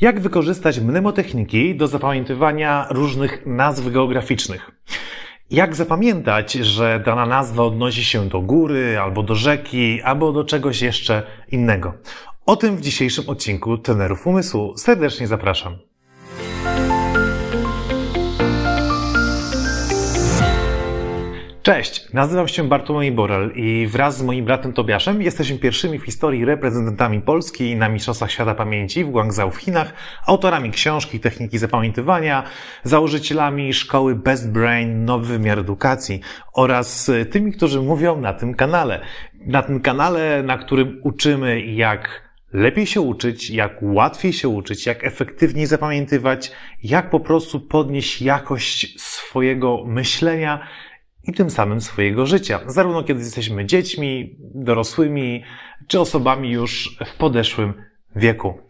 Jak wykorzystać mnemotechniki do zapamiętywania różnych nazw geograficznych? Jak zapamiętać, że dana nazwa odnosi się do góry, albo do rzeki, albo do czegoś jeszcze innego? O tym w dzisiejszym odcinku Tenerów Umysłu. Serdecznie zapraszam. Cześć, nazywam się Bartłomiej Borel i wraz z moim bratem Tobiaszem jesteśmy pierwszymi w historii reprezentantami Polski na Mistrzostwach Świata Pamięci w Guangzhou w Chinach, autorami książki Techniki Zapamiętywania, założycielami szkoły Best Brain Nowy Wymiar Edukacji oraz tymi, którzy mówią na tym kanale. Na tym kanale, na którym uczymy jak lepiej się uczyć, jak łatwiej się uczyć, jak efektywniej zapamiętywać, jak po prostu podnieść jakość swojego myślenia, i tym samym swojego życia, zarówno kiedy jesteśmy dziećmi, dorosłymi, czy osobami już w podeszłym wieku.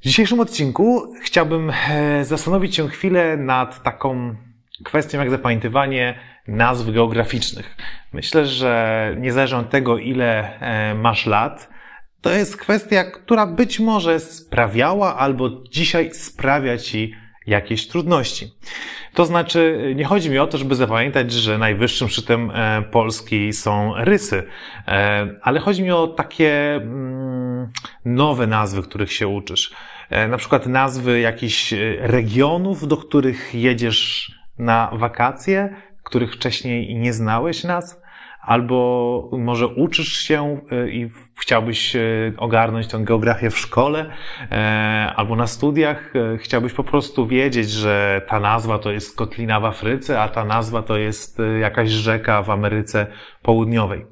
W dzisiejszym odcinku chciałbym e, zastanowić się chwilę nad taką kwestią jak zapamiętywanie nazw geograficznych. Myślę, że niezależnie od tego, ile e, masz lat, to jest kwestia, która być może sprawiała albo dzisiaj sprawia ci jakieś trudności. To znaczy, nie chodzi mi o to, żeby zapamiętać, że najwyższym szczytem e, Polski są rysy, e, ale chodzi mi o takie mm, nowe nazwy, których się uczysz. E, na przykład nazwy jakichś regionów, do których jedziesz na wakacje, których wcześniej nie znałeś nazw albo może uczysz się y, i chciałbyś y, ogarnąć tę geografię w szkole, e, albo na studiach e, chciałbyś po prostu wiedzieć, że ta nazwa to jest kotlina w Afryce, a ta nazwa to jest y, jakaś rzeka w Ameryce Południowej.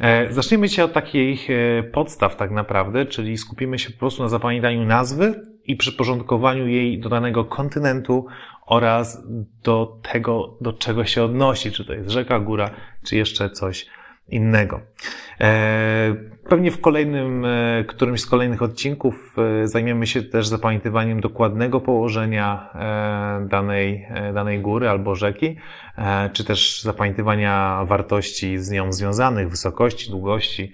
E, Zacznijmy się od takich podstaw tak naprawdę, czyli skupimy się po prostu na zapamiętaniu nazwy i przyporządkowaniu jej do danego kontynentu oraz do tego, do czego się odnosi, czy to jest rzeka, góra, czy jeszcze coś innego. E, pewnie w kolejnym, e, którymś z kolejnych odcinków e, zajmiemy się też zapamiętywaniem dokładnego położenia danej, danej góry albo rzeki, czy też zapamiętywania wartości z nią związanych, wysokości, długości,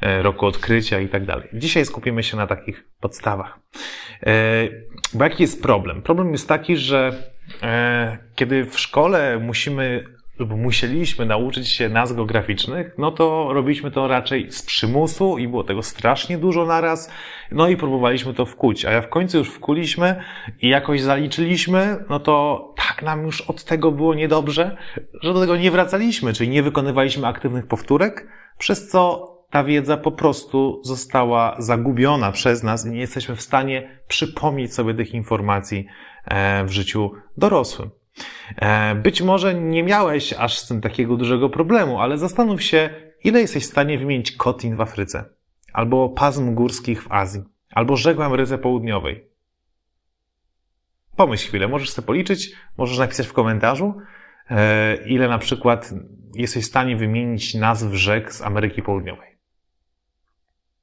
roku odkrycia i tak dalej. Dzisiaj skupimy się na takich podstawach. Bo jaki jest problem? Problem jest taki, że E, kiedy w szkole musimy lub musieliśmy nauczyć się nazw geograficznych, no to robiliśmy to raczej z przymusu i było tego strasznie dużo naraz, no i próbowaliśmy to wkuć. A jak w końcu już wkuliśmy i jakoś zaliczyliśmy, no to tak nam już od tego było niedobrze, że do tego nie wracaliśmy, czyli nie wykonywaliśmy aktywnych powtórek, przez co ta wiedza po prostu została zagubiona przez nas i nie jesteśmy w stanie przypomnieć sobie tych informacji E, w życiu dorosłym. E, być może nie miałeś aż z tym takiego dużego problemu, ale zastanów się, ile jesteś w stanie wymienić kotlin w Afryce, albo pasm górskich w Azji, albo w Ameryce Południowej. Pomyśl chwilę, możesz sobie policzyć, możesz napisać w komentarzu, e, ile na przykład jesteś w stanie wymienić nazw rzek z Ameryki Południowej.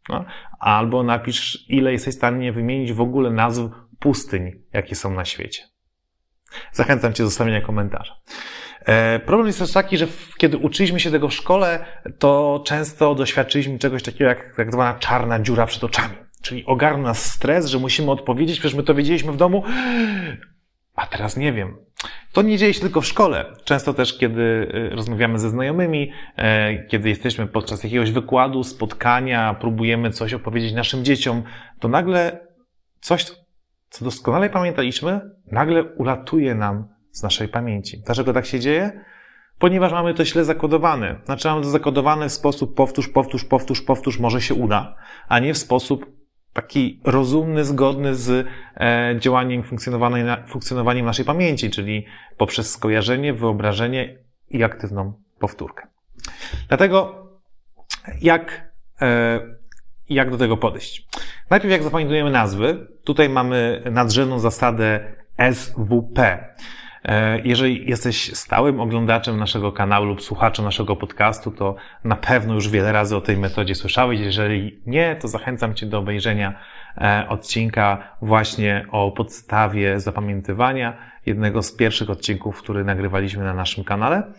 No, albo napisz, ile jesteś w stanie wymienić w ogóle nazw pustyń, jakie są na świecie. Zachęcam Cię do zostawienia komentarza. E, problem jest też taki, że kiedy uczyliśmy się tego w szkole, to często doświadczyliśmy czegoś takiego jak tak zwana czarna dziura przed oczami. Czyli ogarnął nas stres, że musimy odpowiedzieć, przecież my to wiedzieliśmy w domu, a teraz nie wiem. To nie dzieje się tylko w szkole. Często też, kiedy e, rozmawiamy ze znajomymi, e, kiedy jesteśmy podczas jakiegoś wykładu, spotkania, próbujemy coś opowiedzieć naszym dzieciom, to nagle coś, co doskonale pamiętaliśmy, nagle ulatuje nam z naszej pamięci. Dlaczego tak się dzieje? Ponieważ mamy to źle zakodowane. Znaczy mamy to zakodowane w sposób powtórz, powtórz, powtórz, powtórz, może się uda, a nie w sposób taki rozumny, zgodny z e, działaniem, funkcjonowaniem naszej pamięci, czyli poprzez skojarzenie, wyobrażenie i aktywną powtórkę. Dlatego jak, e, jak do tego podejść? Najpierw jak zapamiętujemy nazwy, tutaj mamy nadrzędną zasadę SWP. E, jeżeli jesteś stałym oglądaczem naszego kanału lub słuchaczem naszego podcastu, to na pewno już wiele razy o tej metodzie słyszałeś. Jeżeli nie, to zachęcam Cię do obejrzenia e, odcinka właśnie o podstawie zapamiętywania, jednego z pierwszych odcinków, który nagrywaliśmy na naszym kanale.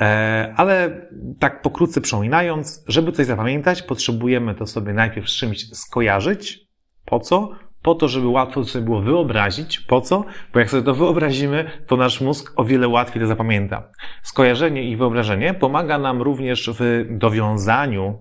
E, ale tak pokrótce przypominając, żeby coś zapamiętać, potrzebujemy to sobie najpierw z czymś skojarzyć. Po co? Po to, żeby łatwo sobie było wyobrazić. Po co? Bo jak sobie to wyobrazimy, to nasz mózg o wiele łatwiej to zapamięta. Skojarzenie i wyobrażenie pomaga nam również w dowiązaniu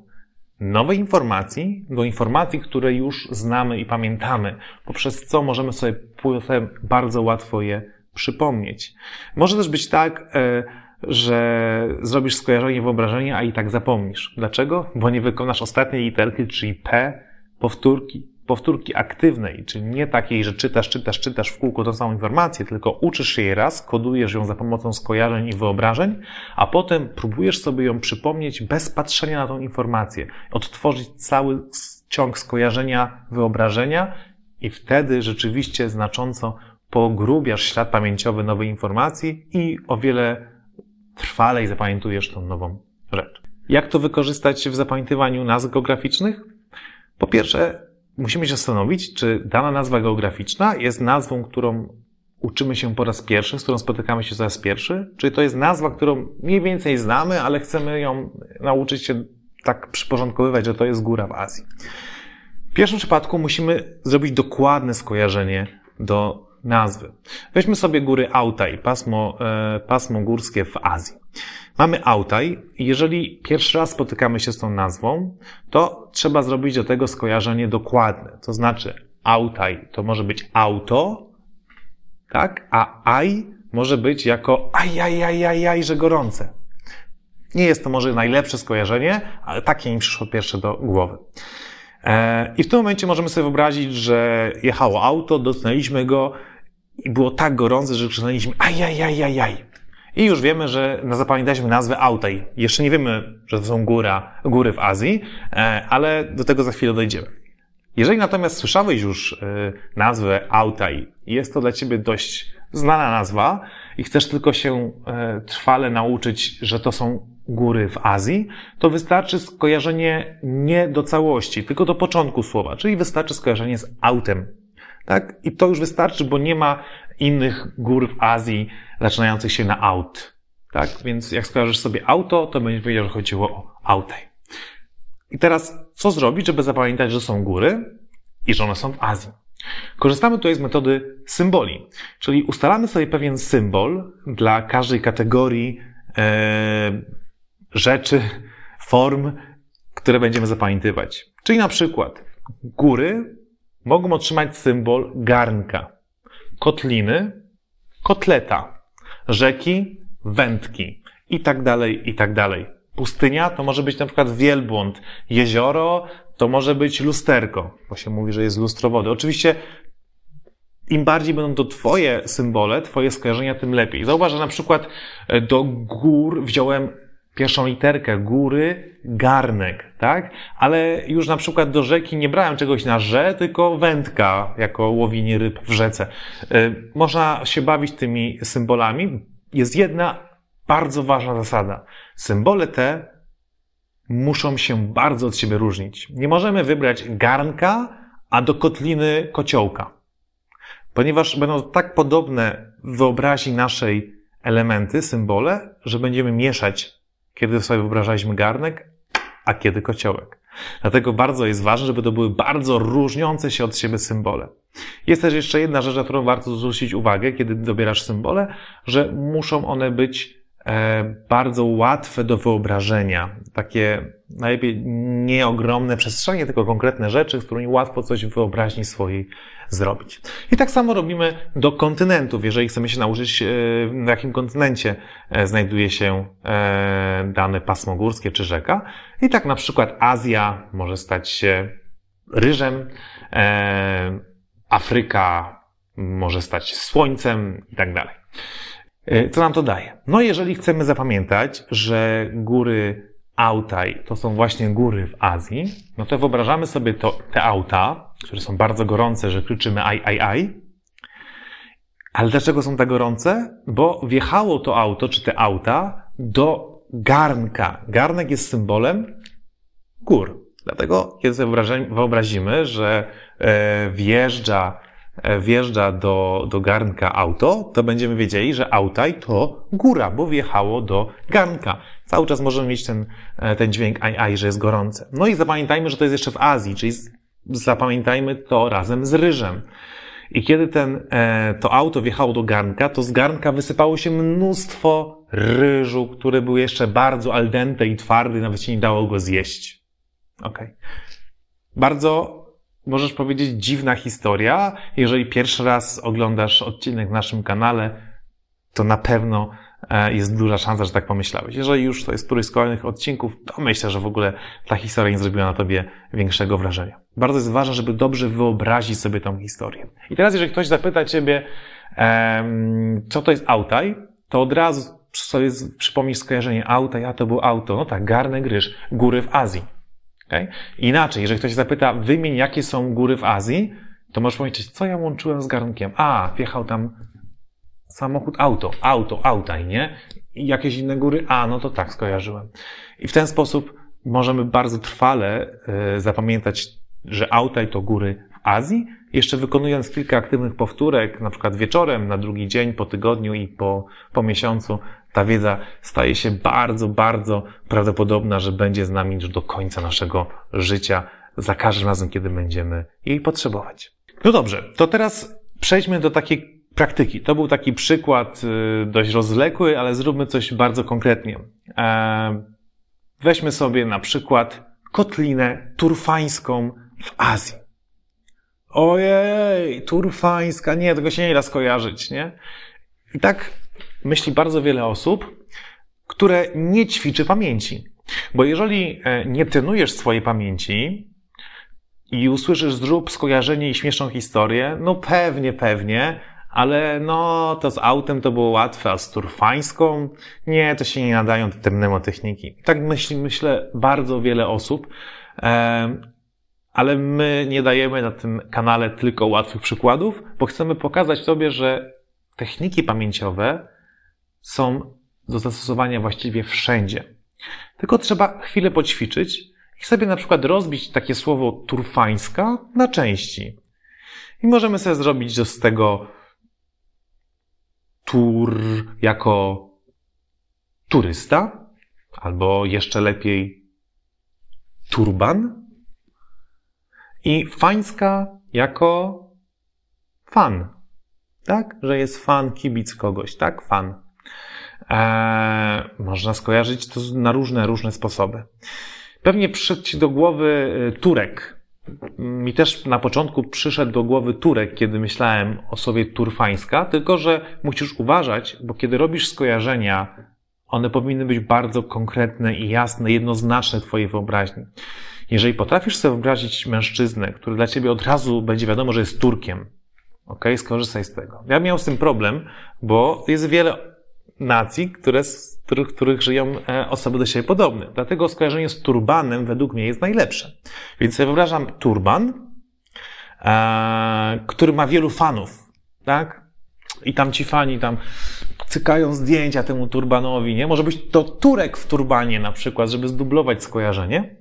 nowej informacji do informacji, które już znamy i pamiętamy, poprzez co możemy sobie potem bardzo łatwo je przypomnieć. Może też być tak, e, że zrobisz skojarzenie, wyobrażenie, a i tak zapomnisz. Dlaczego? Bo nie wykonasz ostatniej literki, czyli P, powtórki powtórki aktywnej, czyli nie takiej, że czytasz, czytasz, czytasz w kółko tą samą informację, tylko uczysz jej raz, kodujesz ją za pomocą skojarzeń i wyobrażeń, a potem próbujesz sobie ją przypomnieć bez patrzenia na tą informację, odtworzyć cały ciąg skojarzenia, wyobrażenia i wtedy rzeczywiście znacząco pogrubiasz ślad pamięciowy nowej informacji i o wiele trwalej zapamiętujesz tą nową rzecz. Jak to wykorzystać w zapamiętywaniu nazw geograficznych? Po pierwsze, musimy się zastanowić, czy dana nazwa geograficzna jest nazwą, którą uczymy się po raz pierwszy, z którą spotykamy się po raz pierwszy, czy to jest nazwa, którą mniej więcej znamy, ale chcemy ją nauczyć się tak przyporządkowywać, że to jest góra w Azji. W pierwszym przypadku musimy zrobić dokładne skojarzenie do nazwy. Weźmy sobie góry Altaj, pasmo, e, pasmo górskie w Azji. Mamy Altaj i jeżeli pierwszy raz spotykamy się z tą nazwą, to trzeba zrobić do tego skojarzenie dokładne. To znaczy Altaj to może być auto, tak? A aj może być jako aj, aj, aj, aj, aj, że gorące. Nie jest to może najlepsze skojarzenie, ale takie mi przyszło pierwsze do głowy. E, I w tym momencie możemy sobie wyobrazić, że jechało auto, dotknęliśmy go i było tak gorące, że krzyczeliśmy aj, aj, aj, aj, aj. I już wiemy, że zapamiętaliśmy nazwę Altaj. Jeszcze nie wiemy, że to są góra, góry w Azji, e, ale do tego za chwilę dojdziemy. Jeżeli natomiast słyszałeś już e, nazwę Altaj jest to dla ciebie dość znana nazwa i chcesz tylko się e, trwale nauczyć, że to są góry w Azji, to wystarczy skojarzenie nie do całości, tylko do początku słowa, czyli wystarczy skojarzenie z autem. Tak? I to już wystarczy, bo nie ma innych gór w Azji zaczynających się na aut. Tak? Więc jak skojarzysz sobie auto, to będziesz wiedział, że chodziło o autaj. I teraz, co zrobić, żeby zapamiętać, że są góry i że one są w Azji? Korzystamy tutaj z metody symboli, czyli ustalamy sobie pewien symbol dla każdej kategorii e, rzeczy, form, które będziemy zapamiętywać. Czyli na przykład góry mogą otrzymać symbol garnka kotliny, kotleta, rzeki, wędki i tak dalej, i tak dalej. Pustynia to może być na przykład wielbłąd, jezioro to może być lusterko, bo się mówi, że jest lustro wody. Oczywiście im bardziej będą to Twoje symbole, Twoje skojarzenia, tym lepiej. Zauważ, że na przykład e, do gór wziąłem pierwszą literkę góry, garnek, tak? Ale już na przykład do rzeki nie brałem czegoś na rze, tylko wędka jako łowienie ryb w rzece. E, można się bawić tymi symbolami. Jest jedna bardzo ważna zasada. Symbole te muszą się bardzo od siebie różnić. Nie możemy wybrać garnka, a do kotliny kociołka. Ponieważ będą tak podobne w wyobraźni naszej elementy, symbole, że będziemy mieszać kiedy sobie wyobrażaliśmy garnek, a kiedy kociołek. Dlatego bardzo jest ważne, żeby to były bardzo różniące się od siebie symbole. Jest też jeszcze jedna rzecz, na którą warto zwrócić uwagę, kiedy dobierasz symbole, że muszą one być bardzo łatwe do wyobrażenia. Takie najlepiej nie ogromne przestrzenie, tylko konkretne rzeczy, z którymi łatwo coś w wyobraźni swojej zrobić. I tak samo robimy do kontynentów. Jeżeli chcemy się nauczyć, e, na jakim kontynencie e, znajduje się e, dane pasmo górskie czy rzeka. I tak na przykład Azja może stać się ryżem, Afryka może stać się słońcem i tak dalej. Co nam to daje? No jeżeli chcemy zapamiętać, że góry Altaj to są właśnie góry w Azji, no to wyobrażamy sobie to, te auta, które są bardzo gorące, że krzyczymy aj, aj, aj. Ale dlaczego są tak gorące? Bo wjechało to auto, czy te auta, do garnka. Garnek jest symbolem gór. Dlatego, kiedy sobie wyobrazimy, że e, wjeżdża, e, wjeżdża do, do garnka auto, to będziemy wiedzieli, że autaj to góra, bo wjechało do garnka. Cały czas możemy mieć ten, e, ten dźwięk aj, aj, że jest gorące. No i zapamiętajmy, że to jest jeszcze w Azji, czyli zapamiętajmy to razem z ryżem. I kiedy ten, e, to auto wjechało do garnka, to z garnka wysypało się mnóstwo ryżu, który był jeszcze bardzo al dente i twardy, nawet się nie dało go zjeść. Okay. Bardzo, możesz powiedzieć, dziwna historia. Jeżeli pierwszy raz oglądasz odcinek w naszym kanale, to na pewno e, jest duża szansa, że tak pomyślałeś. Jeżeli już to jest któryś z kolejnych odcinków, to myślę, że w ogóle ta historia nie zrobiła na tobie większego wrażenia. Bardzo jest ważne, żeby dobrze wyobrazić sobie tą historię. I teraz, jeżeli ktoś zapyta ciebie, co to jest autaj, to od razu sobie przypomnisz skojarzenie auta, ja to było auto. No tak, garnek ryż, góry w Azji. Okay? Inaczej, jeżeli ktoś zapyta, wymień jakie są góry w Azji, to możesz powiedzieć, co ja łączyłem z garnkiem. A, wjechał tam samochód, auto, auto, autaj, nie? I jakieś inne góry? A, no to tak, skojarzyłem. I w ten sposób możemy bardzo trwale y, zapamiętać, że autaj to góry w Azji, jeszcze wykonując kilka aktywnych powtórek, na przykład wieczorem, na drugi dzień, po tygodniu i po, po miesiącu, ta wiedza staje się bardzo, bardzo prawdopodobna, że będzie z nami już do końca naszego życia, za każdym razem, kiedy będziemy jej potrzebować. No dobrze, to teraz przejdźmy do takiej praktyki. To był taki przykład y, dość rozwlekły, ale zróbmy coś bardzo konkretnie. E, weźmy sobie na przykład kotlinę turfańską w Azji. Ojej, turfańska, nie, tego się nie da skojarzyć, nie? I tak myśli bardzo wiele osób, które nie ćwiczy pamięci. Bo jeżeli e, nie trenujesz swojej pamięci i usłyszysz zrób skojarzenie i śmieszną historię, no pewnie, pewnie, ale no to z autem to było łatwe, a z turfańską nie, to się nie nadają te mnemotechniki. Tak myśli, myślę bardzo wiele osób, ale my nie dajemy na tym kanale tylko łatwych przykładów, bo chcemy pokazać Tobie, że techniki pamięciowe są do zastosowania właściwie wszędzie. Tylko trzeba chwilę poćwiczyć i sobie na przykład rozbić takie słowo turfańska na części. I możemy sobie zrobić z tego tur jako turysta, albo jeszcze lepiej turban, i fańska jako fan. Tak? Że jest fan, kibic kogoś, tak? Fan. Eee, można skojarzyć to na różne, różne sposoby. Pewnie przyszedł Ci do głowy y, Turek. Mi też na początku przyszedł do głowy Turek, kiedy myślałem o sobie turfańska, tylko że musisz uważać, bo kiedy robisz skojarzenia, one powinny być bardzo konkretne i jasne, jednoznaczne Twojej wyobraźni. Jeżeli potrafisz sobie wyobrazić mężczyznę, który dla Ciebie od razu będzie wiadomo, że jest Turkiem, ok, skorzystaj z tego. Ja miałem z tym problem, bo jest wiele nacji, które, z których, których żyją e, osoby do siebie podobne. Dlatego skojarzenie z turbanem według mnie jest najlepsze. Więc sobie wyobrażam turban, e, który ma wielu fanów, tak? I tam ci fani tam cykają zdjęcia temu turbanowi, nie? Może być to Turek w turbanie na przykład, żeby zdublować skojarzenie.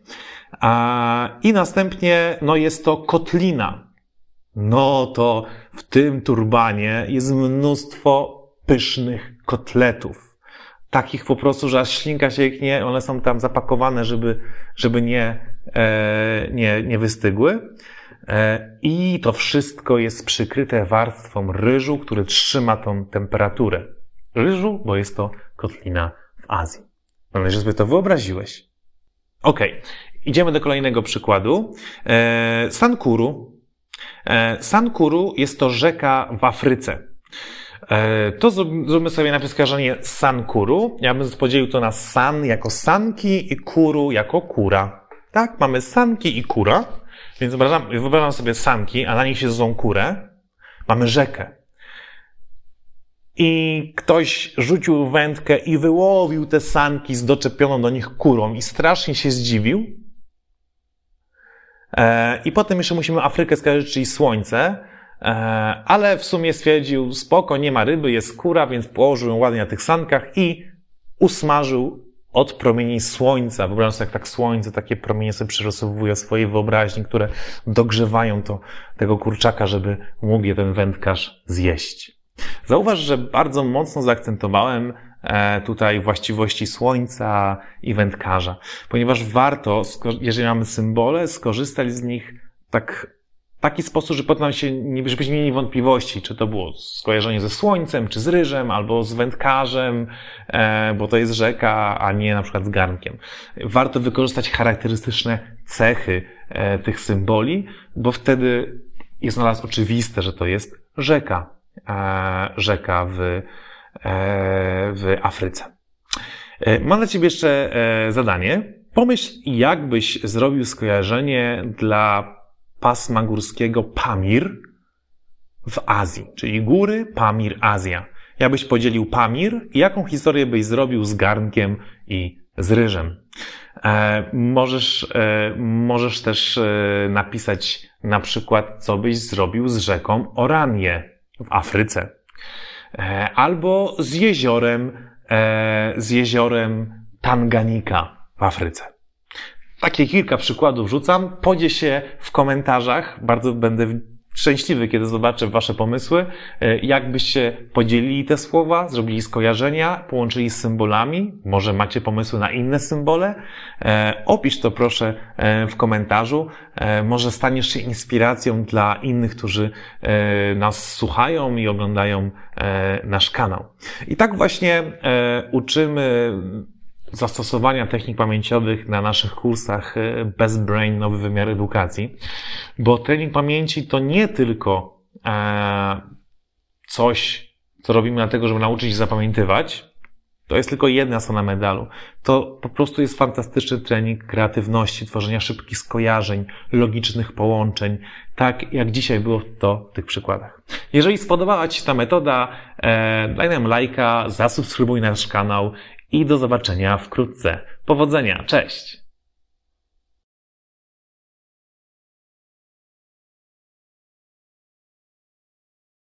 A, I następnie, no jest to kotlina. No to w tym turbanie jest mnóstwo pysznych kotletów. Takich po prostu, że aż ślinka się ich nie, one są tam zapakowane, żeby, żeby nie, e, nie, nie wystygły. E, I to wszystko jest przykryte warstwą ryżu, który trzyma tą temperaturę. Ryżu, bo jest to kotlina w Azji. Mam nadzieję, że sobie to wyobraziłeś. Okay. idziemy do kolejnego przykładu. E, Sankuru. E, Sankuru jest to rzeka w Afryce. E, to zróbmy sobie najpierw skojarzenie sankuru. Ja bym podzielił to na san jako sanki i kuru jako kura. Tak, mamy sanki i kura. Więc wyobrażam, wyobrażam sobie sanki, a na nich siedzą kurę. Mamy rzekę. I ktoś rzucił wędkę i wyłowił te sanki z doczepioną do nich kurą i strasznie się zdziwił. E, I potem jeszcze musimy Afrykę skojarzyć, czyli słońce. E, ale w sumie stwierdził, spoko, nie ma ryby, jest kura, więc położył ją ładnie na tych sankach i usmażył od promieni słońca. Wyobrażam sobie, jak tak słońce, takie promienie sobie przerysowuje swojej wyobraźni, które dogrzewają to, tego kurczaka, żeby mógł je ten wędkarz zjeść. Zauważ, że bardzo mocno zaakcentowałem e, tutaj właściwości słońca i wędkarza, ponieważ warto, jeżeli mamy symbole, skorzystać z nich tak taki sposób, że potem się, żebyśmy mieli wątpliwości, czy to było skojarzenie ze słońcem, czy z ryżem, albo z wędkarzem, e, bo to jest rzeka, a nie na przykład z garnkiem. Warto wykorzystać charakterystyczne cechy e, tych symboli, bo wtedy jest dla nas oczywiste, że to jest rzeka, e, rzeka w, w Afryce. Mam dla Ciebie jeszcze zadanie. Pomyśl, jakbyś zrobił skojarzenie dla pasma górskiego Pamir w Azji, czyli góry, Pamir, Azja. Jakbyś podzielił Pamir i jaką historię byś zrobił z garnkiem i z ryżem. E, możesz, e, możesz też e, napisać na przykład, co byś zrobił z rzeką Oranie w Afryce. E, albo z jeziorem, e, z jeziorem Tanganika w Afryce. Takie kilka przykładów rzucam. Podziel się w komentarzach. Bardzo będę szczęśliwy, kiedy zobaczę Wasze pomysły. E, jakbyście podzielili te słowa, zrobili skojarzenia, połączyli z symbolami. Może macie pomysły na inne symbole. E, opisz to proszę e, w komentarzu. Może staniesz się inspiracją dla innych, którzy nas słuchają i oglądają nasz kanał. I tak właśnie uczymy zastosowania technik pamięciowych na naszych kursach e, Best Brain, nowy wymiar edukacji, bo trening pamięci to nie tylko e, coś, co robimy dlatego, żeby nauczyć się zapamiętywać, to jest tylko jedna strona medalu. To po prostu jest fantastyczny trening kreatywności, tworzenia szybkich skojarzeń, logicznych połączeń, tak jak dzisiaj było to w tych przykładach. Jeżeli spodobała Ci się ta metoda, e, daj nam lajka, zasubskrybuj nasz kanał i do zobaczenia wkrótce. Powodzenia, cześć!